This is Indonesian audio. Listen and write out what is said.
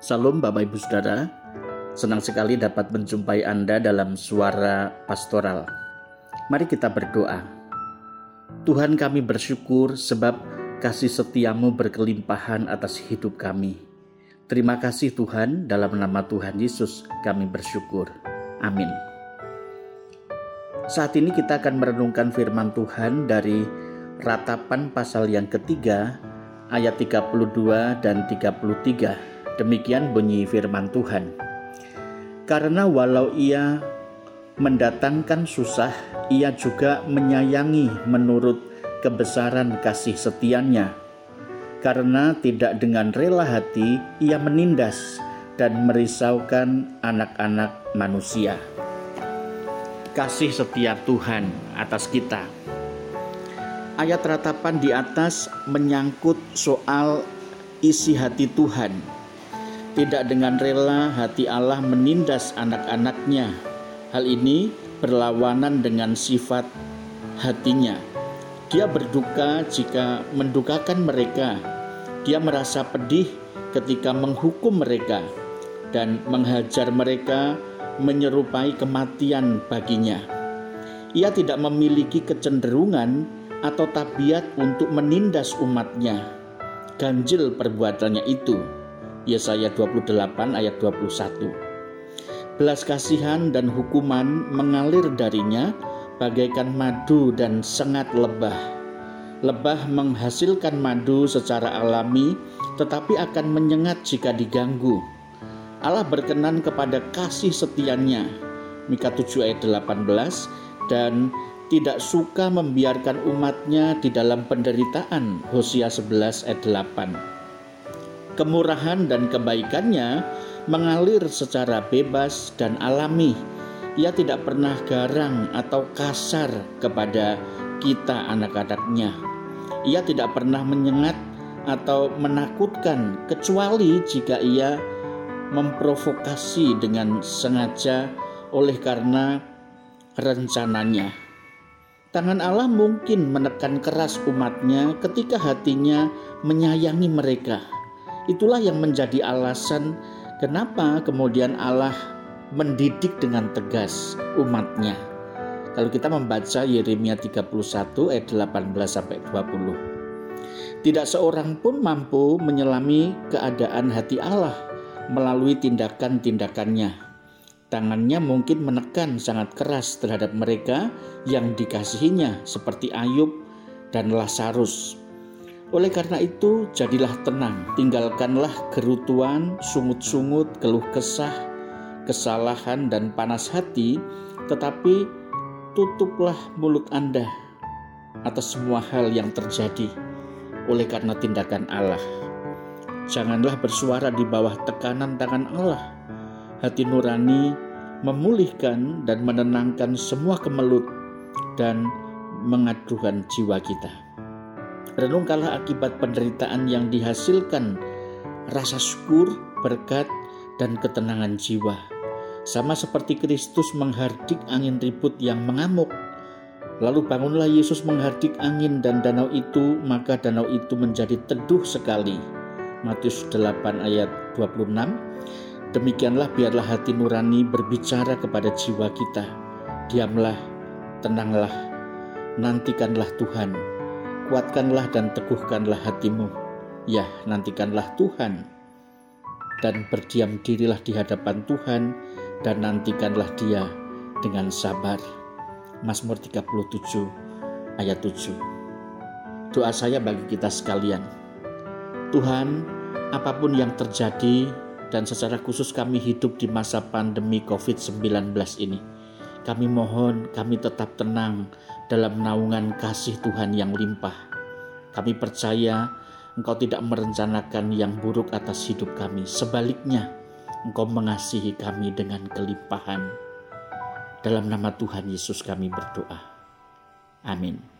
Salam Bapak Ibu Saudara, senang sekali dapat menjumpai Anda dalam suara pastoral. Mari kita berdoa. Tuhan kami bersyukur sebab kasih setiamu berkelimpahan atas hidup kami. Terima kasih Tuhan, dalam nama Tuhan Yesus kami bersyukur. Amin. Saat ini kita akan merenungkan firman Tuhan dari ratapan pasal yang ketiga ayat 32 dan 33 Demikian bunyi firman Tuhan. Karena walau ia mendatangkan susah, ia juga menyayangi menurut kebesaran kasih setianya. Karena tidak dengan rela hati ia menindas dan merisaukan anak-anak manusia. Kasih setia Tuhan atas kita. Ayat ratapan di atas menyangkut soal isi hati Tuhan tidak dengan rela hati Allah menindas anak-anaknya. Hal ini berlawanan dengan sifat hatinya. Dia berduka jika mendukakan mereka. Dia merasa pedih ketika menghukum mereka dan menghajar mereka menyerupai kematian baginya. Ia tidak memiliki kecenderungan atau tabiat untuk menindas umatnya. Ganjil perbuatannya itu Yesaya 28 ayat 21. Belas kasihan dan hukuman mengalir darinya bagaikan madu dan sengat lebah. Lebah menghasilkan madu secara alami tetapi akan menyengat jika diganggu. Allah berkenan kepada kasih setianya. Mika 7 ayat 18 dan tidak suka membiarkan umatnya di dalam penderitaan. Hosea 11 ayat 8 kemurahan dan kebaikannya mengalir secara bebas dan alami. Ia tidak pernah garang atau kasar kepada kita anak-anaknya. Ia tidak pernah menyengat atau menakutkan kecuali jika ia memprovokasi dengan sengaja oleh karena rencananya. Tangan Allah mungkin menekan keras umatnya ketika hatinya menyayangi mereka Itulah yang menjadi alasan kenapa kemudian Allah mendidik dengan tegas umatnya. Kalau kita membaca Yeremia 31 ayat 18 sampai 20. Tidak seorang pun mampu menyelami keadaan hati Allah melalui tindakan-tindakannya. Tangannya mungkin menekan sangat keras terhadap mereka yang dikasihinya seperti Ayub dan Lazarus oleh karena itu, jadilah tenang, tinggalkanlah kerutuan, sungut-sungut, keluh kesah, kesalahan, dan panas hati, tetapi tutuplah mulut Anda atas semua hal yang terjadi oleh karena tindakan Allah. Janganlah bersuara di bawah tekanan tangan Allah. Hati nurani memulihkan dan menenangkan semua kemelut dan mengadukan jiwa kita. Renungkanlah akibat penderitaan yang dihasilkan rasa syukur, berkat, dan ketenangan jiwa. Sama seperti Kristus menghardik angin ribut yang mengamuk. Lalu bangunlah Yesus menghardik angin dan danau itu, maka danau itu menjadi teduh sekali. Matius 8 ayat 26. Demikianlah biarlah hati nurani berbicara kepada jiwa kita. Diamlah, tenanglah, nantikanlah Tuhan kuatkanlah dan teguhkanlah hatimu. Ya, nantikanlah Tuhan dan berdiam dirilah di hadapan Tuhan dan nantikanlah Dia dengan sabar. Mazmur 37 ayat 7. Doa saya bagi kita sekalian. Tuhan, apa pun yang terjadi dan secara khusus kami hidup di masa pandemi COVID-19 ini, kami mohon kami tetap tenang dalam naungan kasih Tuhan yang limpah. Kami percaya Engkau tidak merencanakan yang buruk atas hidup kami. Sebaliknya, Engkau mengasihi kami dengan kelimpahan. Dalam nama Tuhan Yesus kami berdoa. Amin.